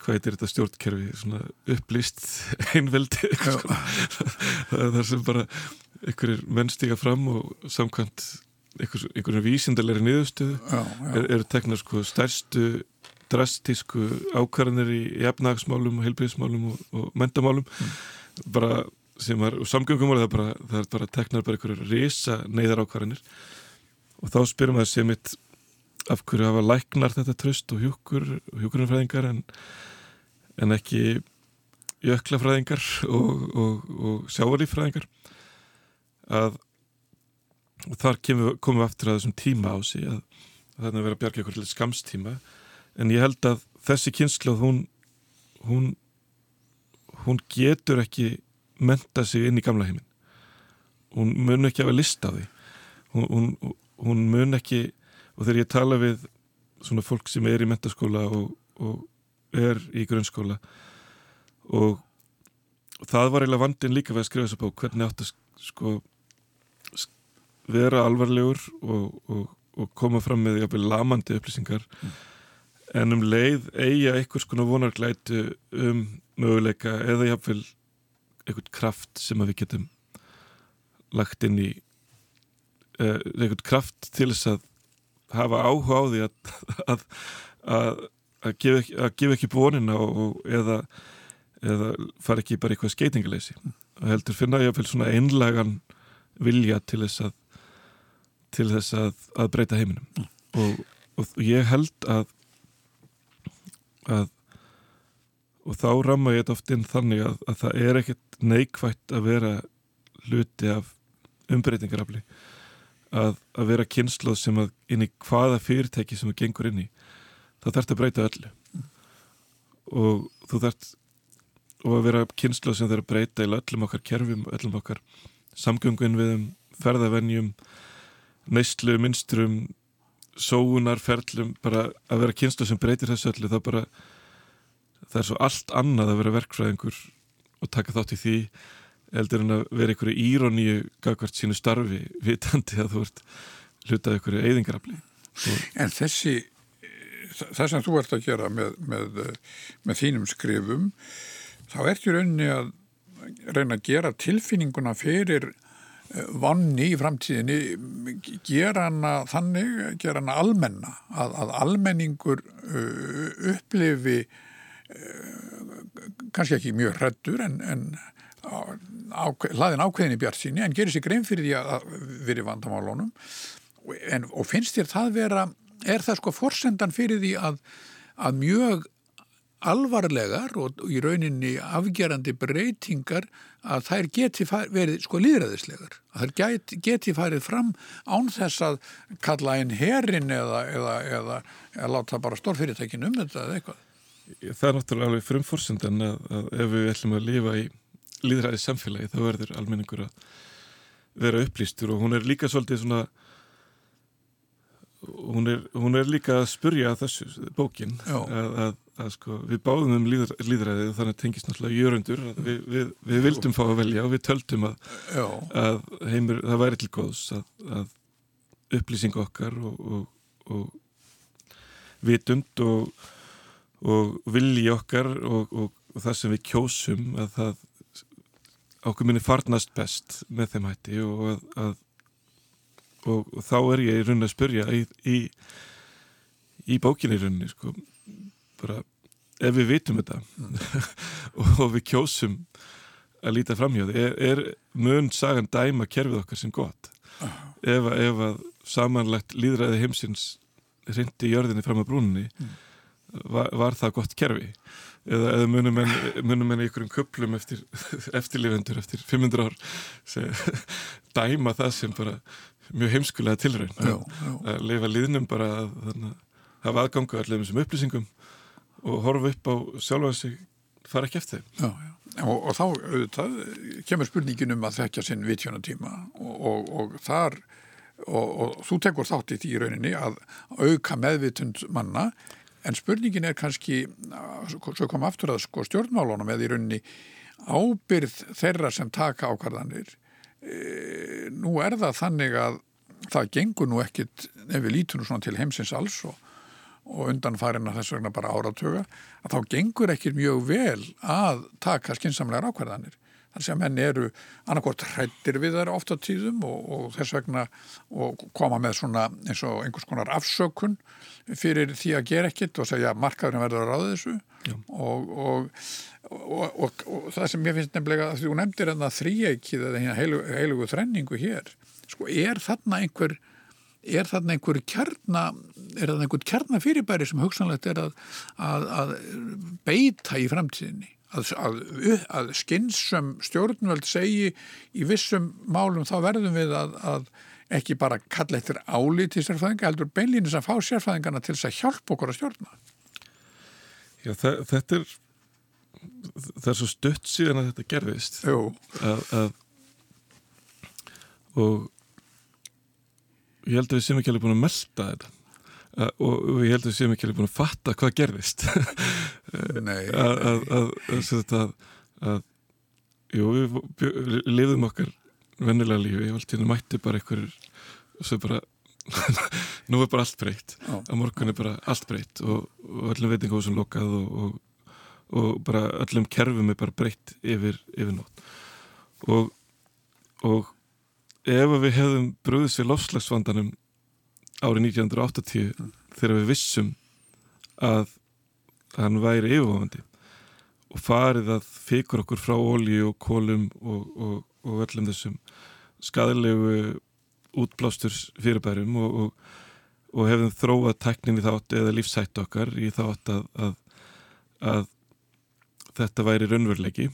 hvað er þetta stjórnkerfi svona upplýst einveldi er það sem bara einhverjir menn stíka fram og samkvæmt einhverjum vísindalegri niðurstöðu eru er teknar sko stærstu drastísku ákvarðanir í efnagsmálum og heilbríðismálum og, og mentamálum mm. bara sem var, og samgöngum var það það er bara teknar bara einhverju risa neyðar ákvarðanir og þá spyrum við að sé mitt af hverju hafa læknar þetta tröst og hjúkur og hjúkurumfræðingar en, en ekki jöklafræðingar og, og, og sjávalífræðingar að þar komum við aftur að þessum tíma á sig að það er verið að bjarga ykkur skamstíma en ég held að þessi kynslu hún, hún hún getur ekki menta sig inn í gamla heiminn. Hún mun ekki hafa list á því. Hún, hún, hún mun ekki og þegar ég tala við svona fólk sem er í mentaskóla og, og er í grunnskóla og, það var eiginlega vandin líka við að skrifa þessu bók hvernig átt að sko vera alvarlegur og, og, og koma fram með jafnvel lamandi upplýsingar mm. en um leið eiga einhvers konar vonarglætu um möguleika eða jáfnvel einhvern kraft sem að við getum lagt inn í uh, einhvern kraft til þess að hafa áhuga á því að að, að, að gefa ekki, að gefa ekki bónina og, eða, eða fara ekki bara eitthvað skeitingaleysi og heldur finna ég að fylg svona einlagan vilja til þess að til þess að, að breyta heiminum. Mm. og, og ég held að að og þá ramma ég þetta oft inn þannig að, að það er ekkert neikvægt að vera hluti af umbreytingarafli að, að vera kynsloð sem að inn í hvaða fyrirtæki sem það gengur inn í þá þarf þetta að breyta öllu. Og þú þarf og að vera kynsloð sem þarf að breyta í öllum okkar kerfum, öllum okkar samgöngun viðum, ferðavennjum neyslu, minstrum sóunar, ferlum bara að vera kynsloð sem breytir þessu öllu það bara það er svo allt annað að vera verkfræðingur og taka þátt í því eldur en að vera einhverju íróníu gagvart sínu starfi vitandi að þú ert hlutað einhverju eyðingarafli. En þessi það sem þú ert að gera með, með, með þínum skrifum þá ert í rauninni að reyna að gera tilfinninguna fyrir eh, vanni í framtíðinni gera hana þannig gera hana almenna að, að almenningur uh, upplifi uh, kannski ekki mjög hrettur en, en hlaðin ákveðin í bjart síni en gerir sér grein fyrir því að verið vandamálunum. En, og finnst þér það vera er það sko forsendan fyrir því að, að mjög alvarlegar og í rauninni afgerandi breytingar að þær geti verið sko líðræðislegar að þær geti, geti farið fram án þess að kalla einn herin eða, eða, eða, eða láta bara stórfyrirtækin um þetta eða eitthvað? Það er náttúrulega alveg frumforsendan að, að ef við ætlum að lifa í líðræði samfélagi þá verður almenningur að vera upplýstur og hún er líka svolítið svona hún er, hún er líka að spurja þessu bókin að, að, að sko við báðum um líðr, líðræði og þannig tengist náttúrulega jörundur við, við, við vildum fá að velja og við töldum að, að heimur, það væri til góðs að upplýsing okkar og, og, og vitund og, og vilji okkar og það sem við kjósum að það okkur minni farnast best með þeim hætti og, að, að, og, og þá er ég í rauninni að spyrja í, í, í bókinni í rauninni sko, bara ef við vitum þetta mm. og við kjósum að líta framhjóði, er, er mun sagan dæma kerfið okkar sem gott uh. ef, ef að samanlegt líðræði heimsins rindi jörðinni fram á brúninni mm. Var, var það gott kerfi? Eða, eða munum en, munum en einhverjum köplum eftir eftirlifendur eftir 500 ár seg, dæma það sem bara mjög heimskulega tilraun já, já. að lifa liðnum bara að hafa aðgangu allir með þessum upplýsingum og horfa upp á sjálfa sig fara ekki eftir já, og, og þá það, kemur spurningin um að þekka sinn vitjónatíma og, og, og þar og þú tekur þátt í því rauninni að auka meðvitund manna en spurningin er kannski svo kom aftur að sko stjórnmálunum eða í rauninni ábyrð þeirra sem taka ákvarðanir. E, nú er það þannig að það gengur nú ekkit ef við lítum svona til heimsins alls og, og undan farin að þess vegna bara áratöga að þá gengur ekkit mjög vel að taka skinsamlegar ákvarðanir Þannig að menn eru annarkort hrættir við þær ofta tíðum og, og þess vegna og koma með svona eins og einhvers konar afsökun fyrir því að gera ekkit og segja markaðurinn verður að ráða þessu. Og, og, og það sem ég finnst nefnilega að þú nefndir en það þrýeikið eða heilugu, heilugu þrenningu hér, sko er þarna einhver er þarna einhver kjarna er þarna einhver kjarna fyrirbæri sem hugsanlegt er að, að, að beita í framtíðinni að, að, að skinnsum stjórnvöld segi í vissum málum þá verðum við að, að ekki bara kalla eittir álið til sérfæðinga heldur beinlýnis að fá sérfæðingarna til þess að hjálpa okkur að stjórna. Já, þetta er það er svo stutt síðan að þetta gerðist. Að og ég held að við séum ekki alveg búin að melda þetta Uh, og, og ég held að við séum ekki alveg búin að fatta hvað gerðist. Að að jú, við lifðum okkar vennilega lífi, ég vald til að mætti bara einhverjur og svo bara nú er bara allt breytt. Á morgun er bara allt breytt og, og öllum veitingahúsum lokað og, og, og bara öllum kerfum er bara breytt yfir, yfir nótt. Og, og ef við hefðum brúðist við lofslagsvandanum árið 1980 þegar við vissum að hann væri yfirvofandi og farið að fikur okkur frá ólíu og kólum og, og, og öllum þessum skadilegu útblásturs fyrirbærum og, og hefðum þróað teknin í þátt eða lífsætt okkar í þátt að, að, að þetta væri raunveruleiki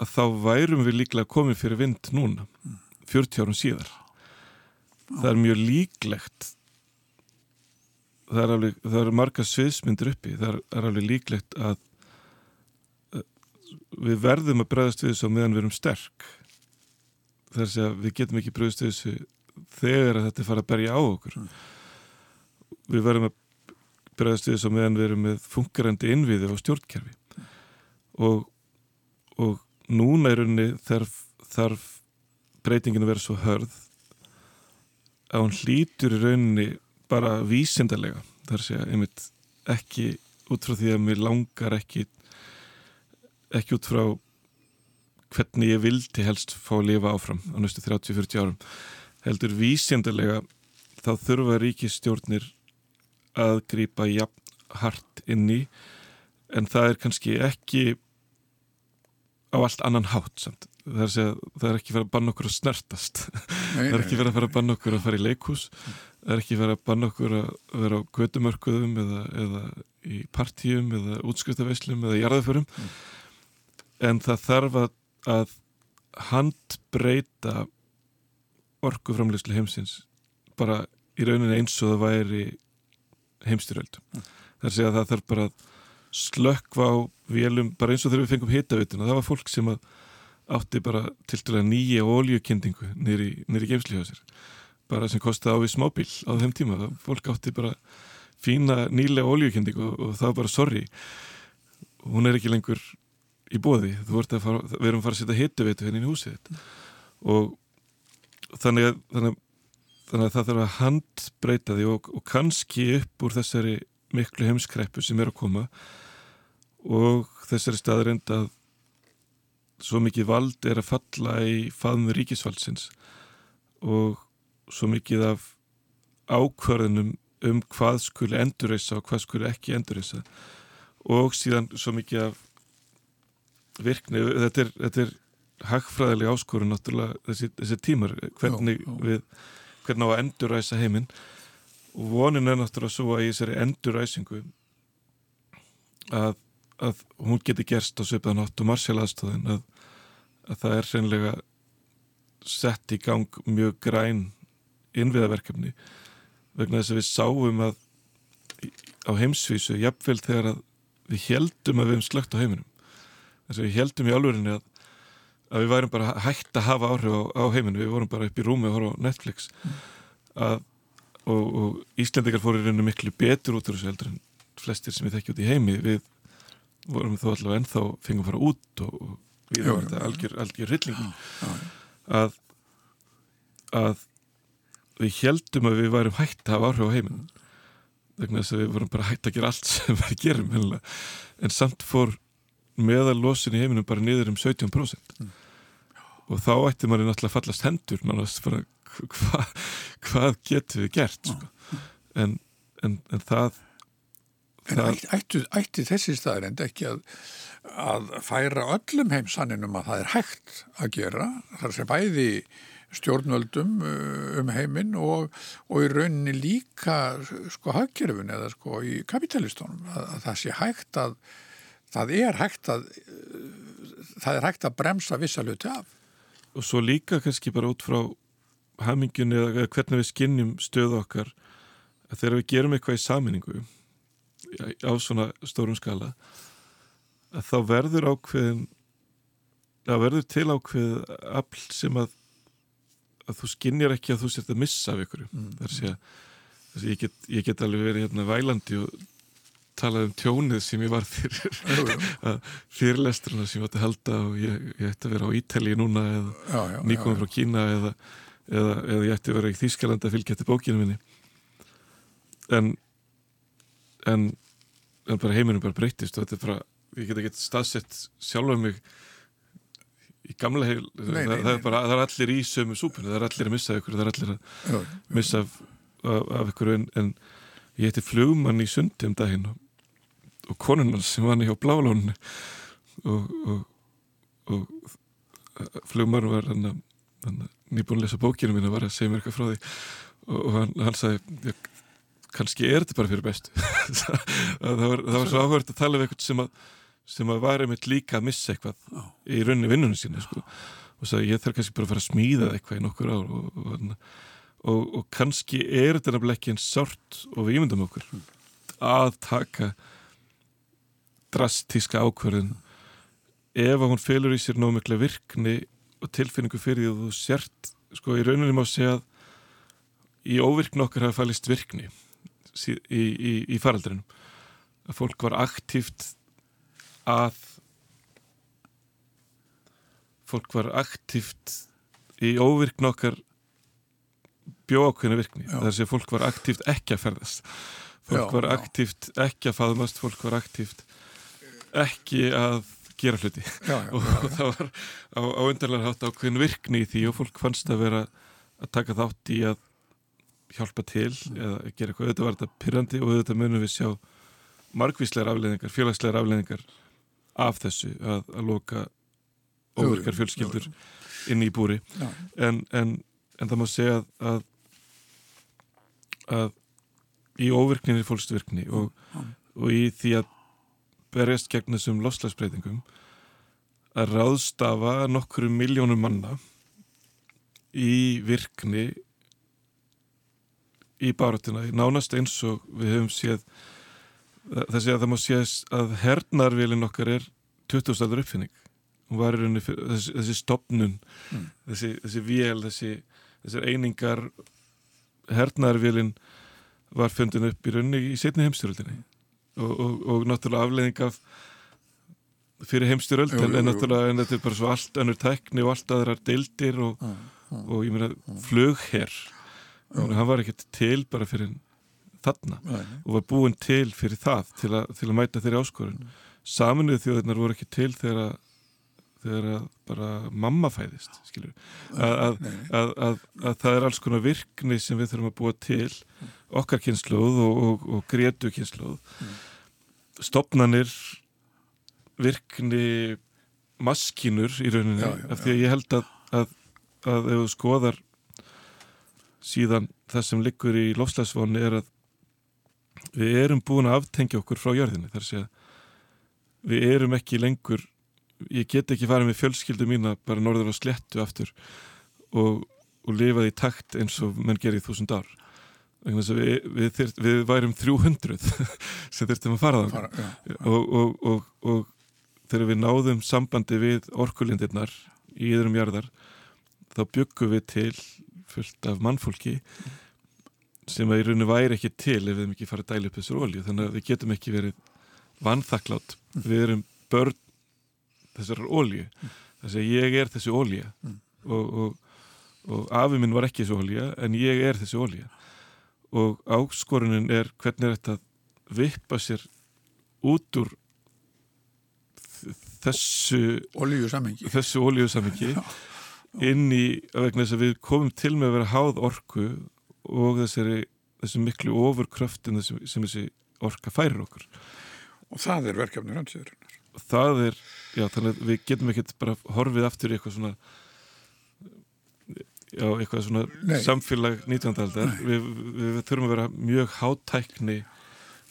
að þá værum við líklega komið fyrir vind núna 40 árum síðar það er mjög líklegt. Það er, alveg, það er marga sviðsmyndir uppi. Það er, er alveg líklegt að við verðum að bregðast við þessu á meðan við erum sterk. Þar segja við getum ekki bregðast við þessu þegar að þetta fara að berja á okkur. Við verðum að bregðast við þessu á meðan við erum með funkarandi innviði og stjórnkerfi. Og, og núna í rauninni þarf, þarf breytingin að vera svo hörð að hún hlýtur í rauninni bara vísindarlega þar sé að einmitt ekki út frá því að mér langar ekki ekki út frá hvernig ég vildi helst fá að lifa áfram á næstu 30-40 árum heldur vísindarlega þá þurfa ríkistjórnir að grýpa jafn hart inn í en það er kannski ekki á allt annan hátt samt. Það, er segja, það er ekki verið að banna okkur að snertast. Nei, það er ekki verið að banna okkur að fara í leikhús. Það er ekki verið að banna okkur að vera á gödumörkuðum eða, eða í partíum eða útskriftaveslum eða jarðaförum en það þarf að, að handbreyta orkuframleyslu heimsins bara í rauninni eins og það væri heimstyröld það er segja að það þarf bara að slökkva á vélum, bara eins og þegar við fengum hitavituna, það var fólk sem að átti bara til dæla nýja oljukendingu nýri, nýri geimsli hjá sér. Bara sem kosti á við smábíl á þeim tíma, það, fólk átti bara fína nýlega oljukendingu og, og það var bara sorry hún er ekki lengur í bóði þú ert að fara, við erum að fara að setja hitavitu henni hérna í húsið þitt. Og þannig að, þannig, að- þannig að það þarf að handbreyta því og, og kannski upp úr þessari miklu heimskreppu sem er að koma og þessari staðrind að svo mikið vald er að falla í faðmu ríkisvaldsins og svo mikið af ákvörðunum um hvað skuli endurreisa og hvað skuli ekki endurreisa og síðan svo mikið af virkni, þetta er, þetta er hagfræðileg áskorun náttúrulega þessi, þessi tímar, hvernig Já, já. við hvernig á að endurræsa heiminn og vonin er náttúrulega svo að í þessari endurræsingu að, að hún geti gerst á svipaðan átt og marsjál aðstóðin að, að það er hreinlega sett í gang mjög græn innviðaverkefni vegna þess að við sáum að á heimsvísu, jafnvel þegar að við heldum að við hefum slögt á heiminum. Þess að við heldum í alvörinni að, að við værum bara hægt að hafa áhrif á, á heiminu, við vorum bara upp í rúmi og horfa á Netflix. Að, og, og Íslendingar fóru í rauninu miklu betur út úr þessu heldur en flestir sem við þekkjum út í heimi við vorum þó allavega ennþá fengum að fara út og, og við já, þetta algjör, algjör hrylling já, að, að við heldum að við værum hægt að hafa áhrif á heiminn. Vegna þess að við vorum bara hægt að gera allt sem við gerum hennilega. en samt fór meðal losin í heiminum bara niður um 17% og þá ætti maður náttúrulega fallast hendur nánast bara hva, hvað getum við gert sko. en, en, en það En ætti, ætti, ætti þessi staðarind ekki að, að færa öllum heimsanninum að það er hægt að gera, þar sem bæði stjórnvöldum uh, um heiminn og, og í rauninni líka sko hagkerfin eða sko í kapitalistunum að, að það sé hægt að það er hægt að uh, það er hægt að bremsa vissa hluti af. og svo líka kannski bara út frá hamingjunni eða hvernig við skinnjum stöðu okkar að þegar við gerum eitthvað í saminningu á svona stórum skala að þá verður ákveðin það verður til ákveð afl sem að að þú skinnjar ekki að þú sért að missa af ykkur mm. það er að ég get, ég get alveg verið hérna vælandi og talað um tjónið sem ég var fyrir fyrirlestruna sem ég átti að halda og ég, ég ætti að vera á Ítali núna eða já, frá Kína eða, eða, eða ég ætti að vera í Þýskaland að fylgja eftir bókinu minni. En en, en bara heiminum bara breytist og þetta er bara, ég get ekki staðsett sjálf um mig í gamla heil, Nei, það, nei, það, er bara, það er allir í sömu súpunni, það er allir að missa ykkur, það er allir að missa af, af, af ykkur en, en ég heiti flugmann í sundi um daginn og, og konunnar sem var hjá blálónu og, og, og flugmann var hann að nýbúin að lesa bókinu mín og var að segja mér eitthvað frá því. Og, hann, hann sagði "Já, kannski er þetta bara fyrir bestu. Það var, það var svo áhverð að tala um eitthvað sem að sem að var einmitt líka að missa eitthvað Já. í rauninni vinnunum sína sko. og sagði ég þarf kannski bara að fara að smíða eitthvað í nokkur ár og, og, og, og kannski er þetta nefnilega ekki eins sárt og við ímyndum okkur að taka drastíska ákverðin ef að hún felur í sér nómikla virkni og tilfinningu fyrir því að þú sért sko í rauninni má segja að í óvirkni okkar hafa fælist virkni í, í, í faraldrinum. Að fólk var aktíft að fólk var aktíft í óvirkni okkar bjóákveðna virkni. Já. þar sem fólk var aktíft ekki að ferðast. Fólk Já, var aktíft ekki að faðmast fólk var aktíft ekki að gera hluti. Já, og það var á, á undarlega hátt ákveðin virkni í því og fólk fannst að vera að taka þátt í að hjálpa til eða gera eitthvað, auðvitað var þetta pyrrandi og auðvitað munum við sjá margvíslegar afleðingar, félagslegar afleðingar af þessu að, að loka Jú, jú, óvirkar fjölskyldur jú, inn í búri. En, en, en það má segja að, að, að í óvirkninni fólkstu virkni og, og í því að berjast gegn þessum loslagsbreytingum að ráðstafa nokkru miljónum manna í virkni í báratuna, nánast eins og við höfum séð þessi að það má séð að hernarvélinn okkar er 20. aldur uppfinning fyrir- þessi, þessi stopnun Mm. þessi, þessi vél þessi, þessir einingar hernarvélinn var fundin upp í rauninni í setni heimstyröldinni og, og, og náttúrulega afleiðing af fyrir heimstyröld en, en náttúrulega en þetta er bara svo allt önnur tækni og allt aðrar deildir og, já, já. og ég meina flugherr hann var ekkert til bara fyrir þarna. Nei, og var búin til fyrir það til, a, til að mæta þeirri áskorun. Saminuð þjóðirnar voru ekki til þegar að þegar að bara mamma fæðist skilur að, að, að, að, að það er alls konar virkni sem við þurfum að búa til okkar kynnslóð og, og, og grétu kynnslóð stopnanir virkni maskínur í rauninni Já, já, af því að ég held að, að, að ef þú skoðar síðan það sem liggur í lofslagsvonni er að við erum búin að aftengja okkur frá jörðinni. Þar sé að við erum ekki lengur ég get ekki farið með fjölskyldu mína bara norður á slettu aftur og, og lifað í takt eins og menn gerir í þúsund ár. Við, við, þyrt, við værum 300 sem þurftum að fara Fara, já, og, og, og, og þegar við náðum sambandi við orkulindirnar í yðrum jarðar þá byggum við til fullt af mannfólki sem að í rauninu væri ekki til ef við hefum ekki farið að dæla upp þessar olju þannig að við getum ekki verið vannþakklátt við erum börn þessar olju þess að ég er þessi olja Mm. og, og, og afi minn var ekki þessi olja en ég er þessi olja og áskorunin er hvernig er þetta að vippa sér út úr þessu olíusamingi inn í, vegna þess að við komum til með að vera háð orku og þessari, þessu miklu ofurkröftin sem, sem þessi orka færir okkur og það er verkefni framtíður og það er, já þannig að við getum ekkert bara horfið aftur í eitthvað svona já, eitthvað svona Nei. samfélag 19. aldar við, við, við þurfum að vera mjög hátækni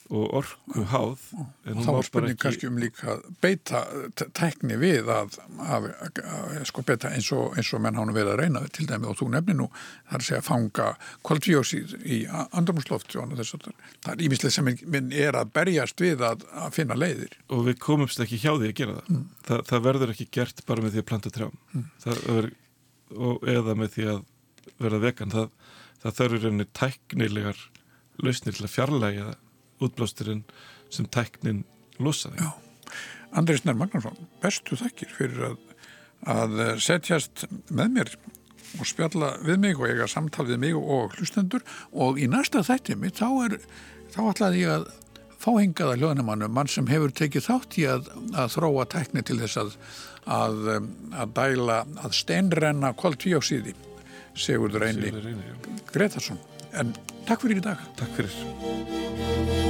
og orku háð hún þá er spurning bara kannski um líka að beita t- tækni við að, að, að, að sko beita eins og, eins og menn hánu verið að reyna til dæmi og þú nefnir nú það er að segja að fanga koldvíósíð í andrumsloft það er ímislega sem minn er að berjast við að, að finna leiðir. Og við komumst ekki hjá því að gera það. Þa, það verður ekki gert bara með því að planta trjám. Það verður, og, eða með því að verða vegan. Það, það þarf í rauninni tæknilegar lausnir til að fjarlæga útblásturinn sem tæknin losaði Já. Andri Snær Magnarsson, bestu þakkir fyrir að, að setjast með mér og spjalla við mig og eiga samtal við mig og hlustendur og í næsta þætti mitt þá er, þá ætlaði ég að fá hengaða hljóðnumannu, mann sem hefur tekið þátt í að, að þróa tekni til þess að, að, að dæla, að steinrenna koltvíóksíði, Sigurður Einli. Gretarsson. En takk fyrir í dag. Takk fyrir.